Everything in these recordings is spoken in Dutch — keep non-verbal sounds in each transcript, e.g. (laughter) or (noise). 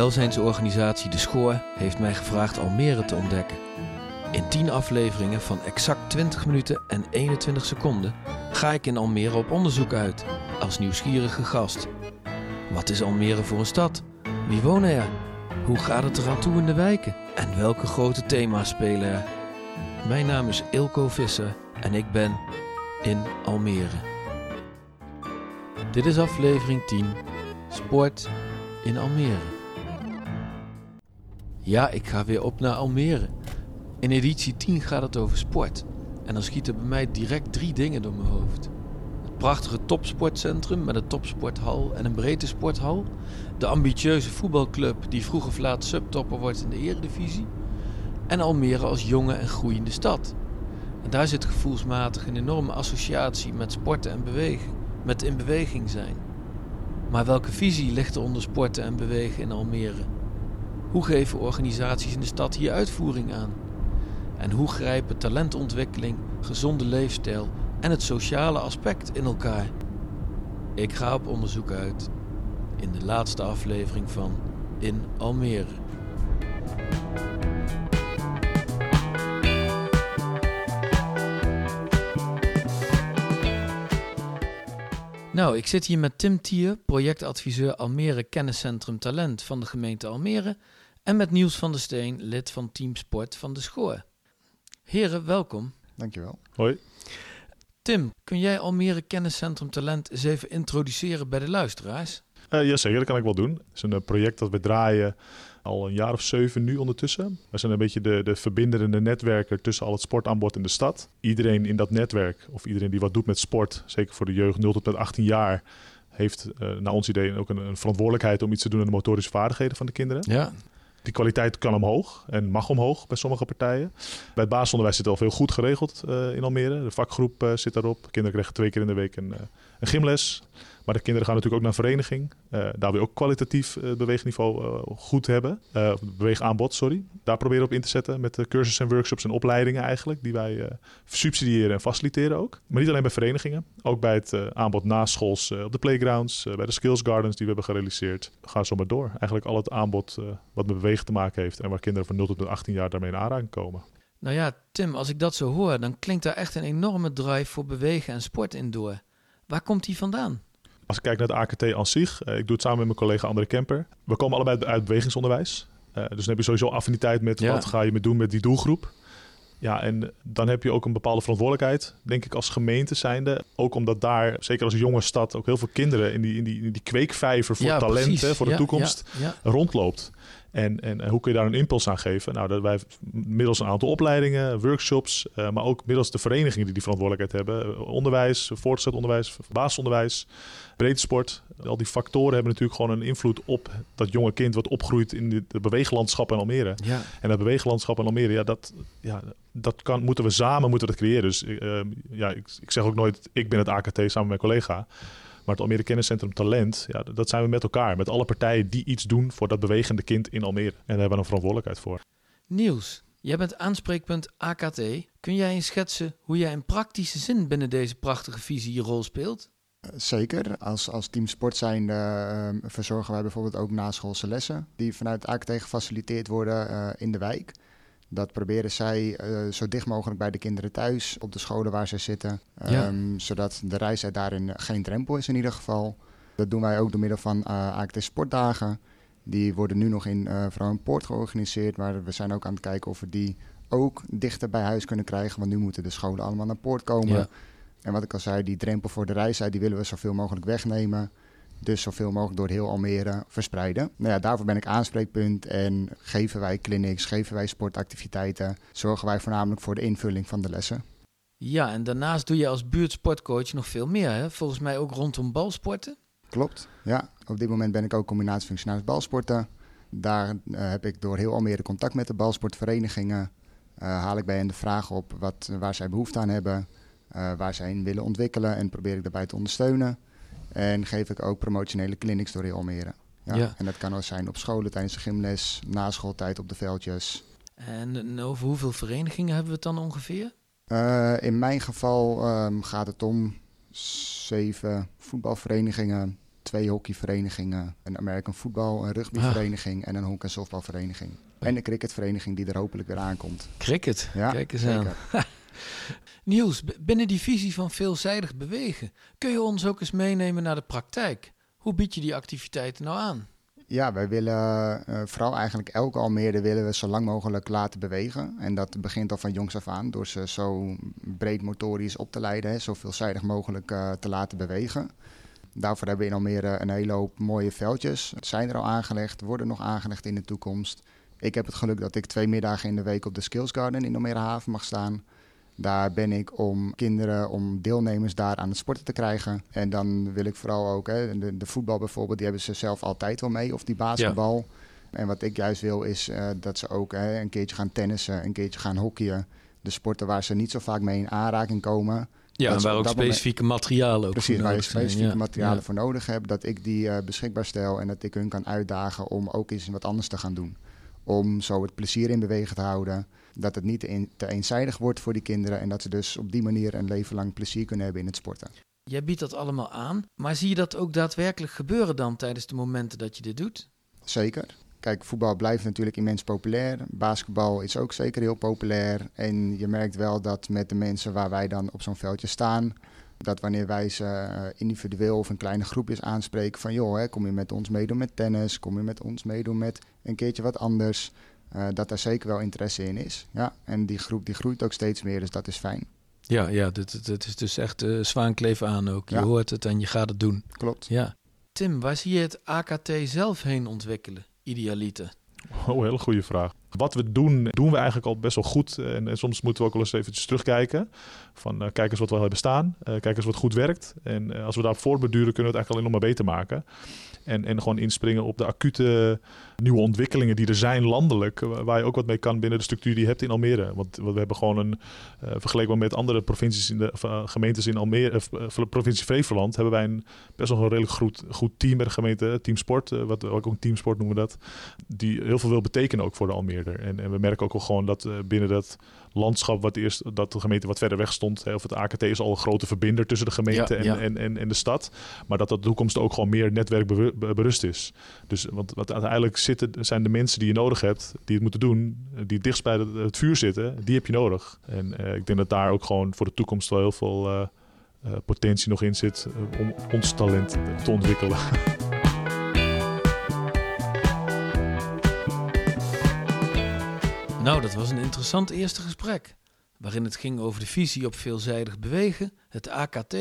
Welzijnsorganisatie De Schoor heeft mij gevraagd Almere te ontdekken. In 10 afleveringen van exact 20 minuten en 21 seconden ga ik in Almere op onderzoek uit, als nieuwsgierige gast. Wat is Almere voor een stad? Wie wonen er? Hoe gaat het eraan toe in de wijken? En welke grote thema's spelen er? Mijn naam is Ilko Visser en ik ben in Almere. Dit is aflevering 10, Sport in Almere. Ja, ik ga weer op naar Almere. In editie 10 gaat het over sport. En dan schieten bij mij direct drie dingen door mijn hoofd. Het prachtige topsportcentrum met een topsporthal en een breedte sporthal. De ambitieuze voetbalclub die vroeg of laat subtopper wordt in de eredivisie. En Almere als jonge en groeiende stad. En daar zit gevoelsmatig een enorme associatie met sporten en bewegen. Met in beweging zijn. Maar welke visie ligt er onder sporten en bewegen in Almere? Hoe geven organisaties in de stad hier uitvoering aan? En hoe grijpen talentontwikkeling, gezonde leefstijl en het sociale aspect in elkaar? Ik ga op onderzoek uit in de laatste aflevering van In Almere. Nou, ik zit hier met Tim Tier, projectadviseur Almere Kenniscentrum Talent van de gemeente Almere. En met Niels van der Steen, lid van Team Sport van de Schoor. Heren, welkom. Dankjewel. Hoi. Tim, kun jij Almere Kenniscentrum Talent eens even introduceren bij de luisteraars? Uh, jazeker, dat kan ik wel doen. Het is een uh, project dat we draaien al een jaar of zeven nu ondertussen. We zijn een beetje de, de verbindende netwerker tussen al het sportaanbod in de stad. Iedereen in dat netwerk, of iedereen die wat doet met sport, zeker voor de jeugd 0 tot met 18 jaar, heeft uh, naar ons idee ook een, een, verantwoordelijkheid om iets te doen aan de motorische vaardigheden van de kinderen. Ja. Die kwaliteit kan omhoog en mag omhoog bij sommige partijen. Bij het basisonderwijs zit al veel goed geregeld uh, in Almere. De vakgroep uh, zit daarop. Kinderen krijgen twee keer in de week een, een gymles. Maar de kinderen gaan natuurlijk ook naar vereniging. Uh, daar wil ook kwalitatief uh, beweegniveau uh, goed hebben. beweegaanbod, sorry. Daar proberen we op in te zetten met cursussen en workshops en opleidingen eigenlijk. Die wij subsidiëren en faciliteren ook. Maar niet alleen bij verenigingen. Ook bij het aanbod naschools op de playgrounds. bij de skills gardens die we hebben gerealiseerd. Ga zo maar door. Eigenlijk al het aanbod wat met bewegen te maken heeft. En waar kinderen van 0 tot 18 jaar daarmee in aanraking komen. Nou ja, Tim, als ik dat zo hoor, dan klinkt daar echt een enorme drive voor bewegen en sport in door. Waar komt die vandaan? Als ik kijk naar het AKT aan zich, uh, ik doe het samen met mijn collega André Kemper. We komen allebei uit bewegingsonderwijs. Uh, dus dan heb je sowieso affiniteit met ja. wat ga je met doen met die doelgroep. Ja, en dan heb je ook een bepaalde verantwoordelijkheid, denk ik, als gemeente zijnde. Ook omdat daar, zeker als jonge stad, ook heel veel kinderen in die, in die, in die kweekvijver voor ja, talenten, voor de ja, toekomst, rondloopt. En, en, en, hoe kun je daar een impuls aan geven? Nou, dat wij middels een aantal opleidingen, workshops, uh, maar ook middels de verenigingen die die verantwoordelijkheid hebben. Onderwijs, voortgezet onderwijs, basisonderwijs, breedsport. Al die factoren hebben natuurlijk gewoon een invloed op dat jonge kind wat opgroeit in de, de beweeglandschap in Almere. Ja. En dat beweeglandschap in Almere, ja, dat, ja, dat kan, moeten we samen moeten dat creëren. Dus uh, ja, ik, ik zeg ook nooit, ik ben het AKT samen met mijn collega. Maar het Almere Kenniscentrum Talent, ja, dat zijn we met elkaar. Met alle partijen die iets doen voor dat bewegende kind in Almere. En daar hebben we een verantwoordelijkheid voor. Niels, jij bent aanspreekpunt AKT. Kun jij eens schetsen hoe jij in praktische zin binnen deze prachtige visie je rol speelt? Zeker. Als, als team sport zijnde uh, verzorgen wij bijvoorbeeld ook naschoolse lessen... die vanuit AKT gefaciliteerd worden uh, in de wijk... Dat proberen zij uh, zo dicht mogelijk bij de kinderen thuis, op de scholen waar ze zitten. Ja. Um, zodat de reistijd daarin geen drempel is in ieder geval. Dat doen wij ook door middel van uh, AKT Sportdagen. Die worden nu nog in uh, Vrouwenpoort georganiseerd. Maar we zijn ook aan het kijken of we die ook dichter bij huis kunnen krijgen. Want nu moeten de scholen allemaal naar Poort komen. Ja. En wat ik al zei, die drempel voor de reistijd, die willen we zoveel mogelijk wegnemen. Dus zoveel mogelijk door heel Almere verspreiden. Nou ja, daarvoor ben ik aanspreekpunt en geven wij clinics, geven wij sportactiviteiten. Zorgen wij voornamelijk voor de invulling van de lessen. Ja, en daarnaast doe je als buurtsportcoach nog veel meer, hè? Volgens mij ook rondom balsporten. Klopt, ja. Op dit moment ben ik ook combinatiefunctionaris balsporten. Daar uh, heb ik door heel Almere contact met de balsportverenigingen. Uh, haal ik bij hen de vraag op wat, waar zij behoefte aan hebben, uh, waar zij in willen ontwikkelen en probeer ik daarbij te ondersteunen. En geef ik ook promotionele clinics door heel Almere. Ja. Ja. En dat kan ook zijn op scholen tijdens de gymles, na schooltijd op de veldjes. En, over hoeveel verenigingen hebben we het dan ongeveer? Uh, in mijn geval um, gaat het om zeven voetbalverenigingen, twee hockeyverenigingen, een American voetbal, een rugbyvereniging en een honk- en softbalvereniging. En een cricketvereniging die er hopelijk weer aankomt. Cricket, Ja, kijk eens aan. (laughs) b- binnen die visie van veelzijdig bewegen, kun je ons ook eens meenemen naar de praktijk? Hoe bied je die activiteiten nou aan? Ja, wij willen eh, vooral eigenlijk elke Almere willen we zo lang mogelijk laten bewegen. En dat begint al van jongs af aan door ze zo breed motorisch op te leiden, hè, zo veelzijdig mogelijk eh, te laten bewegen. Daarvoor hebben we in Almere een hele hoop mooie veldjes. Het zijn er al aangelegd, worden nog aangelegd in de toekomst. Ik heb het geluk dat ik twee middagen in de week op de Skills Garden in Almere Haven mag staan. Daar ben ik om kinderen, om deelnemers daar aan het sporten te krijgen. En dan wil ik vooral ook, hè, de, de voetbal bijvoorbeeld, die hebben ze zelf altijd wel mee. Of die basketbal. En wat ik juist wil is eh, dat ze ook hè, een keertje gaan tennissen, een keertje gaan hockeyen. De sporten waar ze niet zo vaak mee in aanraking komen. Ja, en waar ook dat moment- specifieke materialen ook Precies, voor waar je zijn. specifieke Ja, materialen ja. voor nodig hebt. Dat ik die eh, beschikbaar stel en dat ik hun kan uitdagen om ook eens wat anders te gaan doen. Om zo het plezier in bewegen te houden. Dat het niet te eenzijdig wordt voor die kinderen. En dat ze dus op die manier een leven lang plezier kunnen hebben in het sporten. Jij biedt dat allemaal aan, maar zie je dat ook daadwerkelijk gebeuren dan tijdens de momenten dat je dit doet? Zeker. Kijk, voetbal blijft natuurlijk immens populair. Basketbal is ook zeker heel populair. En je merkt wel dat met de mensen waar wij dan op zo'n veldje staan, dat wanneer wij ze eh, individueel of in kleine groepjes aanspreken van joh, hè, kom je met ons meedoen met tennis, kom je met ons meedoen met een keertje wat anders, eh, dat daar zeker wel interesse in is. Ja, en die groep die groeit ook steeds meer, dus dat is fijn. Ja, ja, dit, dit, dit is dus echt eh zwaankleef aan ook. Je Ja. hoort het en je gaat het doen. Klopt. Ja. Tim, waar zie je het AKT zelf heen ontwikkelen, idealiter? Oh, hele goede vraag. Wat we doen, doen we eigenlijk al best wel goed. En, en soms moeten we ook wel eens eventjes terugkijken. Van eh, kijk eens wat we al hebben staan. Eh, kijk eens wat goed werkt. En eh, als we daar voortbeduren, kunnen we het eigenlijk alleen nog maar beter maken. En, en gewoon inspringen op de acute nieuwe ontwikkelingen die er zijn landelijk. eh, Waar je ook wat mee kan binnen de structuur die je hebt in Almere. Want we hebben gewoon een, eh vergeleken met andere provincies in de, eh, gemeentes in Almere, eh, provincie Flevoland, hebben wij een best wel een redelijk goed, goed team bij de gemeente. Team Sport, eh, wat ook een teamsport noemen we dat. Die heel veel wil betekenen ook voor de En, en we merken ook wel gewoon dat eh, binnen dat landschap wat eerst dat de gemeente wat verder weg stond. Hè, of het AKT is al een grote verbinder tussen de gemeente Ja, en, ja. En, en, en de stad. Maar dat dat de toekomst ook gewoon meer netwerkberust is. Dus want wat uiteindelijk zitten, zijn de mensen die je nodig hebt, die het moeten doen, eh, die dichtst bij het, het vuur zitten, die heb je nodig. En eh, ik denk dat daar ook gewoon voor de toekomst wel heel veel potentie nog in zit om ons talent te ontwikkelen. (laughs) Nou, dat was een interessant eerste gesprek. Waarin het ging over de visie op veelzijdig bewegen, het AKT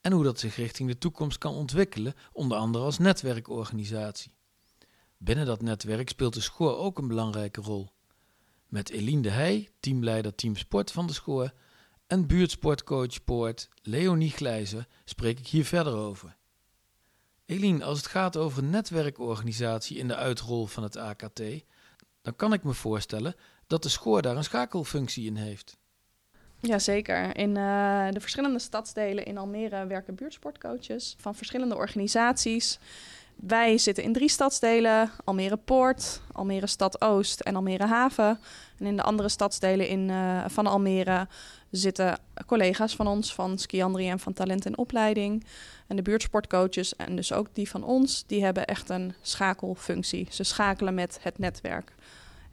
en hoe dat zich richting de toekomst kan ontwikkelen, onder andere als netwerkorganisatie. Binnen dat netwerk speelt de Schoor ook een belangrijke rol. Met Eline de Heij, teamleider Team Sport van de Schoor, en buurtsportcoach Poort Leonie Glijzer spreek ik hier verder over. Eline, als het gaat over netwerkorganisatie in de uitrol van het AKT, dan kan ik me voorstellen dat de Schoor daar een schakelfunctie in heeft. Jazeker. In eh, de verschillende stadsdelen in Almere werken buurtsportcoaches van verschillende organisaties. Wij zitten in drie stadsdelen: Almere Poort, Almere Stad Oost en Almere Haven. En in de andere stadsdelen in, eh, van Almere zitten collega's van ons van Skiandri en van Talent en Opleiding. En de buurtsportcoaches en dus ook die van ons, die hebben echt een schakelfunctie. Ze schakelen met het netwerk.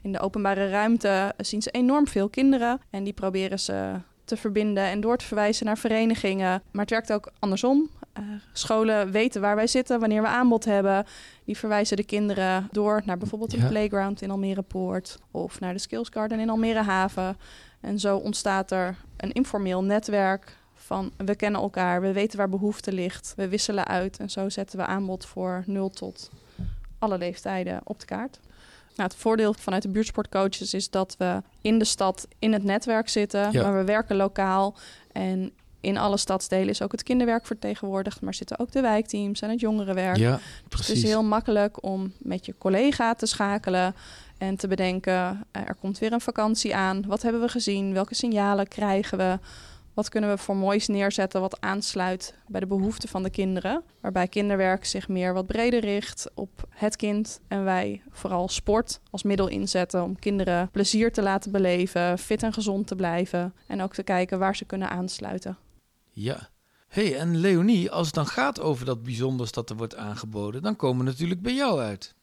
In de openbare ruimte zien ze enorm veel kinderen en die proberen ze te verbinden en door te verwijzen naar verenigingen. Maar het werkt ook andersom. Eh, scholen weten waar wij zitten, wanneer we aanbod hebben. Die verwijzen de kinderen door naar bijvoorbeeld een Ja. playground in Almere Poort of naar de Skills Garden in Almere Haven. En zo ontstaat er een informeel netwerk van we kennen elkaar, we weten waar behoefte ligt, we wisselen uit en zo zetten we aanbod voor 0 tot alle leeftijden op de kaart. Nou, het voordeel vanuit de buurtsportcoaches is dat we in de stad in het netwerk zitten, Ja. maar we werken lokaal. En in alle stadsdelen is ook het kinderwerk vertegenwoordigd, maar zitten ook de wijkteams en het jongerenwerk. Ja, Dus het is heel makkelijk om met je collega te schakelen en te bedenken: er komt weer een vakantie aan. Wat hebben we gezien? Welke signalen krijgen we? Wat kunnen we voor moois neerzetten wat aansluit bij de behoeften van de kinderen? Waarbij kinderwerk zich meer wat breder richt op het kind. En wij vooral sport als middel inzetten om kinderen plezier te laten beleven, fit en gezond te blijven. En ook te kijken waar ze kunnen aansluiten. Ja. hey, en Leonie, als het dan gaat over dat bijzonders dat er wordt aangeboden, dan komen we natuurlijk bij jou uit.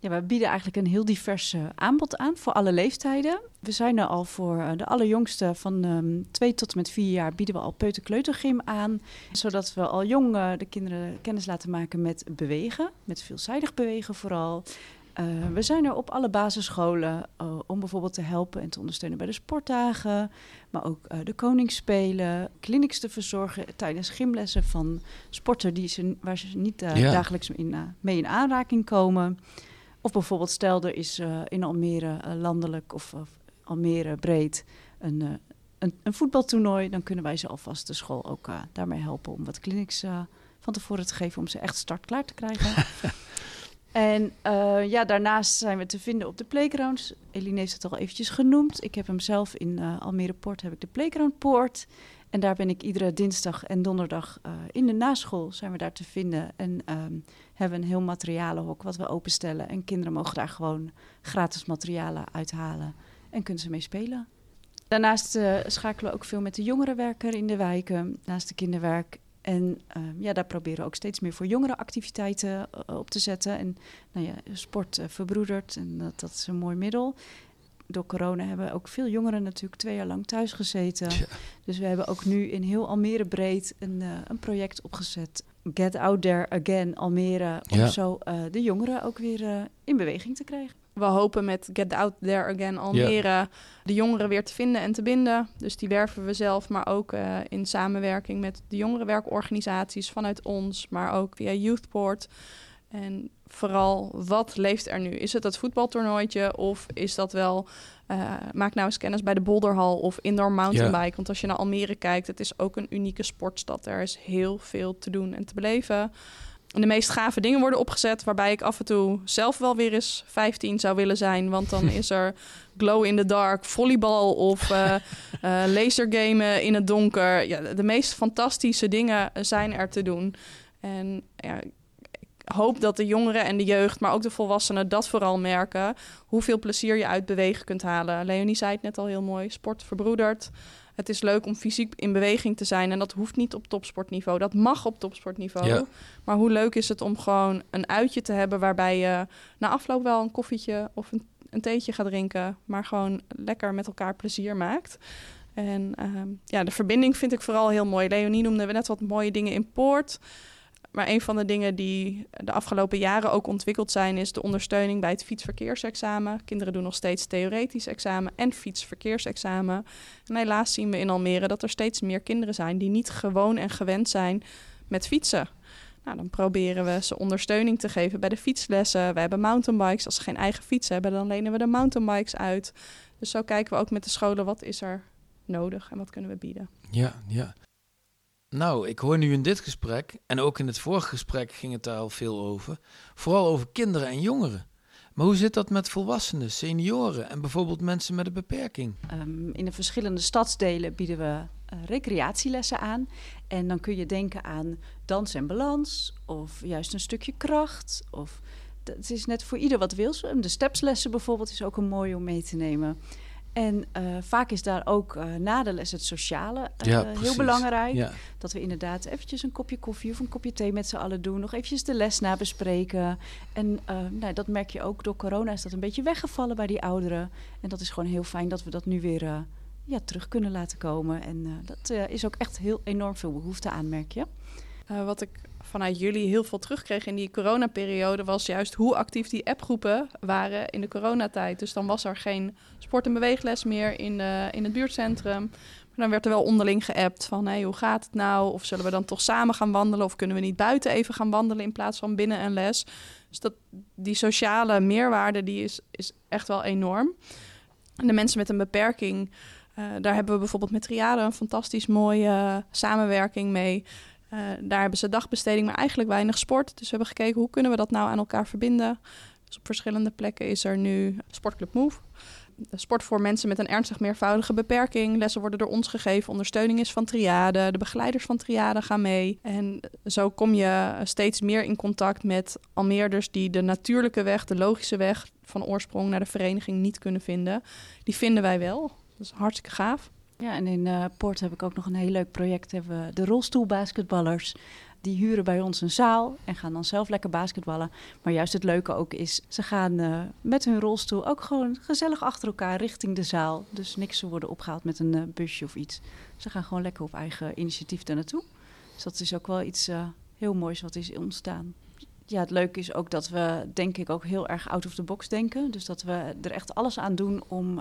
Ja, we bieden eigenlijk een heel divers eh, aanbod aan voor alle leeftijden. We zijn er al voor uh, de allerjongste van um, 2 tot en met 4 jaar bieden we al peuterkleutergym aan. Zodat we al jong uh, de kinderen kennis laten maken met bewegen, met veelzijdig bewegen vooral. We zijn er op alle basisscholen om bijvoorbeeld te helpen en te ondersteunen bij de sportdagen. Maar ook de koningsspelen, clinics te verzorgen tijdens gymlessen van sporten die ze, waar ze niet ja. dagelijks in, mee in aanraking komen. Of bijvoorbeeld stel er is in Almere landelijk of, Almere breed een, een, een, voetbaltoernooi. Dan kunnen wij ze alvast de school ook daarmee helpen om wat clinics van tevoren te geven om ze echt startklaar te krijgen. (laughs) En ja, daarnaast zijn we te vinden op de playgrounds. Eline heeft het al eventjes genoemd. Ik heb hem zelf in Almere Poort, heb ik de Playground Poort. En daar ben ik iedere dinsdag en donderdag uh, in de naschool zijn we daar te vinden. En um, hebben een heel materialenhok wat we openstellen. En kinderen mogen daar gewoon gratis materialen uithalen en kunnen ze mee spelen. Daarnaast schakelen we ook veel met de jongerenwerker in de wijken, naast de kinderwerk. En uh, ja, daar proberen we ook steeds meer voor jongere activiteiten uh, op te zetten. En nou ja, sport verbroedert en dat, dat is een mooi middel. Door corona hebben ook veel jongeren natuurlijk twee jaar lang thuis gezeten. Ja. Dus we hebben ook nu in heel Almere breed een, een project opgezet. Get Out There Again Almere. Om ja. zo de jongeren ook weer in beweging te krijgen we hopen met Get Out There Again Almere yeah. de jongeren weer te vinden en te binden. Dus die werven we zelf, maar ook uh, in samenwerking met de jongerenwerkorganisaties vanuit ons, maar ook via Youthport. En vooral, wat leeft er nu? Is het dat voetbaltoernooitje of is dat wel... Uh, maak nou eens kennis bij de Bolderhal of indoor mountainbike. Yeah. Want als je naar Almere kijkt, het is ook een unieke sportstad. Er is heel veel te doen en te beleven de meest gave dingen worden opgezet. Waarbij ik af en toe zelf wel weer eens 15 zou willen zijn. Want dan is er (laughs) glow in the dark, volleybal of (laughs) uh, uh, lasergamen in het donker. Ja, de meest fantastische dingen zijn er te doen. En ja, hoop dat de jongeren en de jeugd, maar ook de volwassenen dat vooral merken. Hoeveel plezier je uit bewegen kunt halen. Leonie zei het net al heel mooi. Sport verbroedert. Het is leuk om fysiek in beweging te zijn. En dat hoeft niet op topsportniveau. Dat mag op topsportniveau. Ja. Maar hoe leuk is het om gewoon een uitje te hebben waarbij je na afloop wel een koffietje of een, een theetje gaat drinken. Maar gewoon lekker met elkaar plezier maakt. En uh, ja, de verbinding vind ik vooral heel mooi. Leonie noemde we net wat mooie dingen in Poort. Maar een van de dingen die de afgelopen jaren ook ontwikkeld zijn, is de ondersteuning bij het fietsverkeersexamen. Kinderen doen nog steeds theoretisch examen en fietsverkeersexamen. En helaas zien we in Almere dat er steeds meer kinderen zijn die niet gewoon en gewend zijn met fietsen. Nou, dan proberen we ze ondersteuning te geven bij de fietslessen. We hebben mountainbikes. Als ze geen eigen fiets hebben, dan lenen we de mountainbikes uit. Dus zo kijken we ook met de scholen wat is er nodig en wat kunnen we bieden. Ja, ja. Nou, ik hoor nu in dit gesprek, en ook in het vorige gesprek ging het daar al veel over, vooral over kinderen en jongeren. Maar hoe zit dat met volwassenen, senioren en bijvoorbeeld mensen met een beperking? Um, in de verschillende stadsdelen bieden we uh, recreatielessen aan. En dan kun je denken aan dans en balans, of juist een stukje kracht. Of het is net voor ieder wat wil. De stepslessen bijvoorbeeld is ook een mooi om mee te nemen. En uh, vaak is daar ook uh, na de les het sociale uh, ja, heel belangrijk. Ja. Dat we inderdaad eventjes een kopje koffie of een kopje thee met z'n allen doen. Nog eventjes de les nabespreken. En nou, dat merk je ook, door corona is dat een beetje weggevallen bij die ouderen. En dat is gewoon heel fijn dat we dat nu weer ja, terug kunnen laten komen. En dat is ook echt heel enorm veel behoefte aan, merk je. wat ik vanuit jullie heel veel terugkreeg in die coronaperiode, was juist hoe actief die appgroepen waren in de coronatijd. Dus dan was er geen sport- en beweegles meer in, de, in het buurtcentrum. Maar dan werd er wel onderling geappt van hey, hoe gaat het nou? Of zullen we dan toch samen gaan wandelen? Of kunnen we niet buiten even gaan wandelen in plaats van binnen een les? Dus dat, die sociale meerwaarde die is, is echt wel enorm. En de mensen met een beperking, uh, daar hebben we bijvoorbeeld met Triade een fantastisch mooie samenwerking mee. Uh, daar hebben ze dagbesteding, maar eigenlijk weinig sport. Dus we hebben gekeken hoe kunnen we dat nou aan elkaar verbinden. Dus op verschillende plekken is er nu Sportclub Move. Sport voor mensen met een ernstig meervoudige beperking. Lessen worden door ons gegeven. Ondersteuning is van Triade. De begeleiders van Triade gaan mee. En zo kom je steeds meer in contact met Almeerders die de natuurlijke weg, de logische weg van oorsprong naar de vereniging niet kunnen vinden. Die vinden wij wel. Dat is hartstikke gaaf. Ja, en in uh, Poort heb ik ook nog een heel leuk project. Hebben we de rolstoelbasketballers. Die huren bij ons een zaal en gaan dan zelf lekker basketballen. Maar juist het leuke ook is, ze gaan uh, met hun rolstoel ook gewoon gezellig achter elkaar richting de zaal. Dus niks te worden opgehaald met een uh, busje of iets. Ze gaan gewoon lekker op eigen initiatief daar naartoe. Dus dat is ook wel iets heel moois wat is ontstaan. Ja, het leuke is ook dat we, denk ik, ook heel erg out of the box denken. Dus dat we er echt alles aan doen om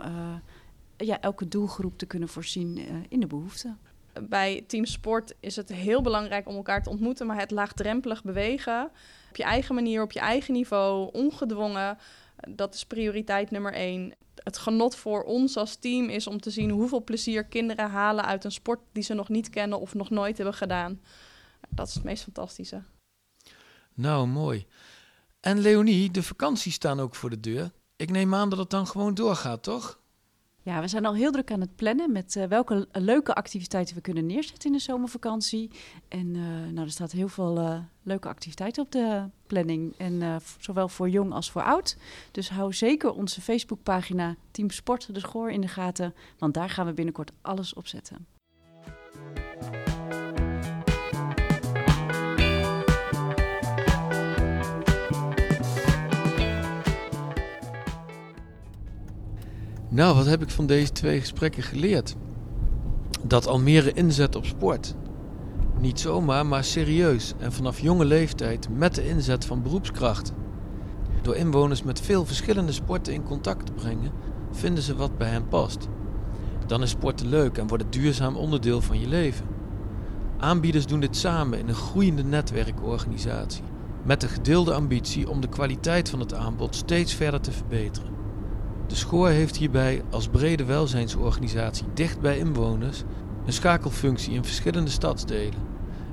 ja, elke doelgroep te kunnen voorzien uh, in de behoeften. Bij Team Sport is het heel belangrijk om elkaar te ontmoeten, maar het laagdrempelig bewegen op je eigen manier, op je eigen niveau, ongedwongen, dat is prioriteit nummer één. Het genot voor ons als team is om te zien hoeveel plezier kinderen halen uit een sport die ze nog niet kennen of nog nooit hebben gedaan. Dat is het meest fantastische. Nou, mooi. En Leonie, de vakanties staan ook voor de deur. Ik neem aan dat het dan gewoon doorgaat, toch? Ja, we zijn al heel druk aan het plannen met uh, welke leuke activiteiten we kunnen neerzetten in de zomervakantie. En uh, nou, er staat heel veel uh, leuke activiteiten op de planning. En zowel voor jong als voor oud. Dus hou zeker onze Facebookpagina Team Sport de Schoor in de gaten. Want daar gaan we binnenkort alles op zetten. Nou, wat heb ik van deze twee gesprekken geleerd? Dat Almere inzet op sport. Niet zomaar, maar serieus en vanaf jonge leeftijd met de inzet van beroepskrachten. Door inwoners met veel verschillende sporten in contact te brengen, vinden ze wat bij hen past. Dan is sporten leuk en wordt het duurzaam onderdeel van je leven. Aanbieders doen dit samen in een groeiende netwerkorganisatie, met de gedeelde ambitie om de kwaliteit van het aanbod steeds verder te verbeteren. De Schoor heeft hierbij als brede welzijnsorganisatie dicht bij inwoners een schakelfunctie in verschillende stadsdelen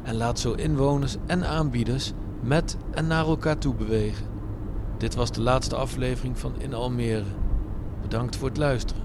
en laat zo inwoners en aanbieders met en naar elkaar toe bewegen. Dit was de laatste aflevering van In Almere. Bedankt voor het luisteren.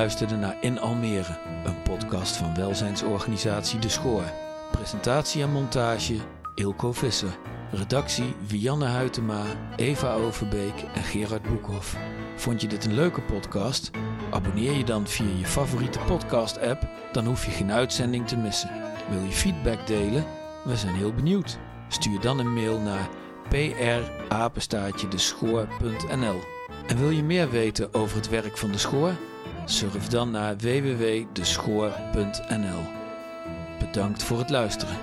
Luisterde naar In Almere, een podcast van welzijnsorganisatie De Schoor. Presentatie en montage Ilko Visser. Redactie Vianne Huytema, Eva Overbeek en Gerard Boekhoff. Vond je dit een leuke podcast? Abonneer je dan via je favoriete podcast-app, dan hoef je geen uitzending te missen. Wil je feedback delen? We zijn heel benieuwd. Stuur dan een mail naar prapenstaatjedeschoor.nl. En wil je meer weten over het werk van de Schoor? Surf dan naar www.deschoor.nl. Bedankt voor het luisteren.